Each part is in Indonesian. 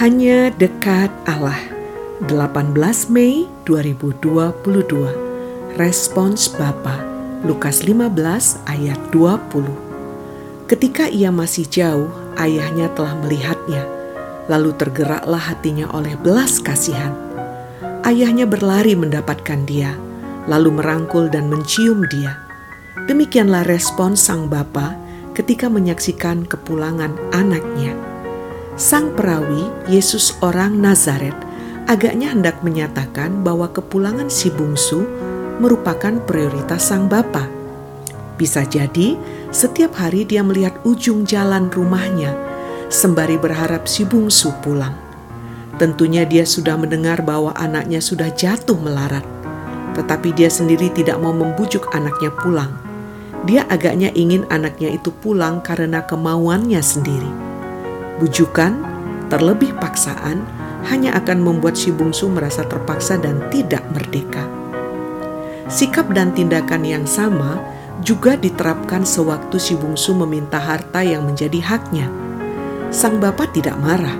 Hanya dekat Allah. 18 Mei 2022. Respons Bapa. Lukas 15 ayat 20. Ketika ia masih jauh, ayahnya telah melihatnya. Lalu tergeraklah hatinya oleh belas kasihan. Ayahnya berlari mendapatkan dia, lalu merangkul dan mencium dia. Demikianlah respons sang bapa ketika menyaksikan kepulangan anaknya. Sang perawi, Yesus orang Nazaret, agaknya hendak menyatakan bahwa kepulangan si bungsu merupakan prioritas sang bapa. Bisa jadi, setiap hari dia melihat ujung jalan rumahnya, sembari berharap si bungsu pulang. Tentunya dia sudah mendengar bahwa anaknya sudah jatuh melarat, tetapi dia sendiri tidak mau membujuk anaknya pulang. Dia agaknya ingin anaknya itu pulang karena kemauannya sendiri bujukan, terlebih paksaan, hanya akan membuat si bungsu merasa terpaksa dan tidak merdeka. Sikap dan tindakan yang sama juga diterapkan sewaktu si bungsu meminta harta yang menjadi haknya. Sang bapak tidak marah,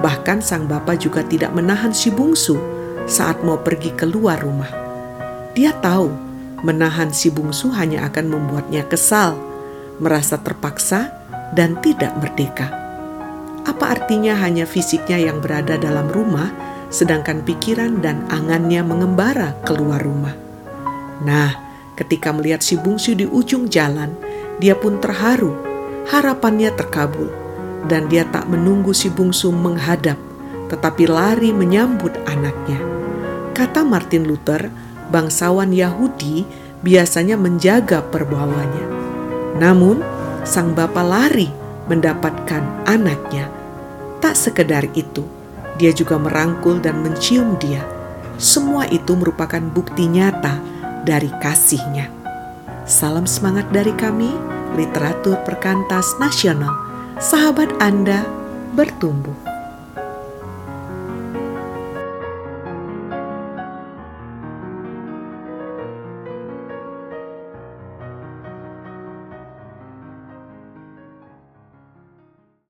bahkan sang bapak juga tidak menahan si bungsu saat mau pergi keluar rumah. Dia tahu menahan si bungsu hanya akan membuatnya kesal, merasa terpaksa, dan tidak merdeka. Apa artinya hanya fisiknya yang berada dalam rumah, sedangkan pikiran dan angannya mengembara keluar rumah? Nah, ketika melihat si bungsu di ujung jalan, dia pun terharu, harapannya terkabul, dan dia tak menunggu si bungsu menghadap, tetapi lari menyambut anaknya. Kata Martin Luther, bangsawan Yahudi biasanya menjaga perbawanya. Namun, sang bapak lari mendapatkan anaknya Tak sekedar itu, dia juga merangkul dan mencium dia. Semua itu merupakan bukti nyata dari kasihnya. Salam semangat dari kami, literatur perkantas nasional. Sahabat Anda bertumbuh.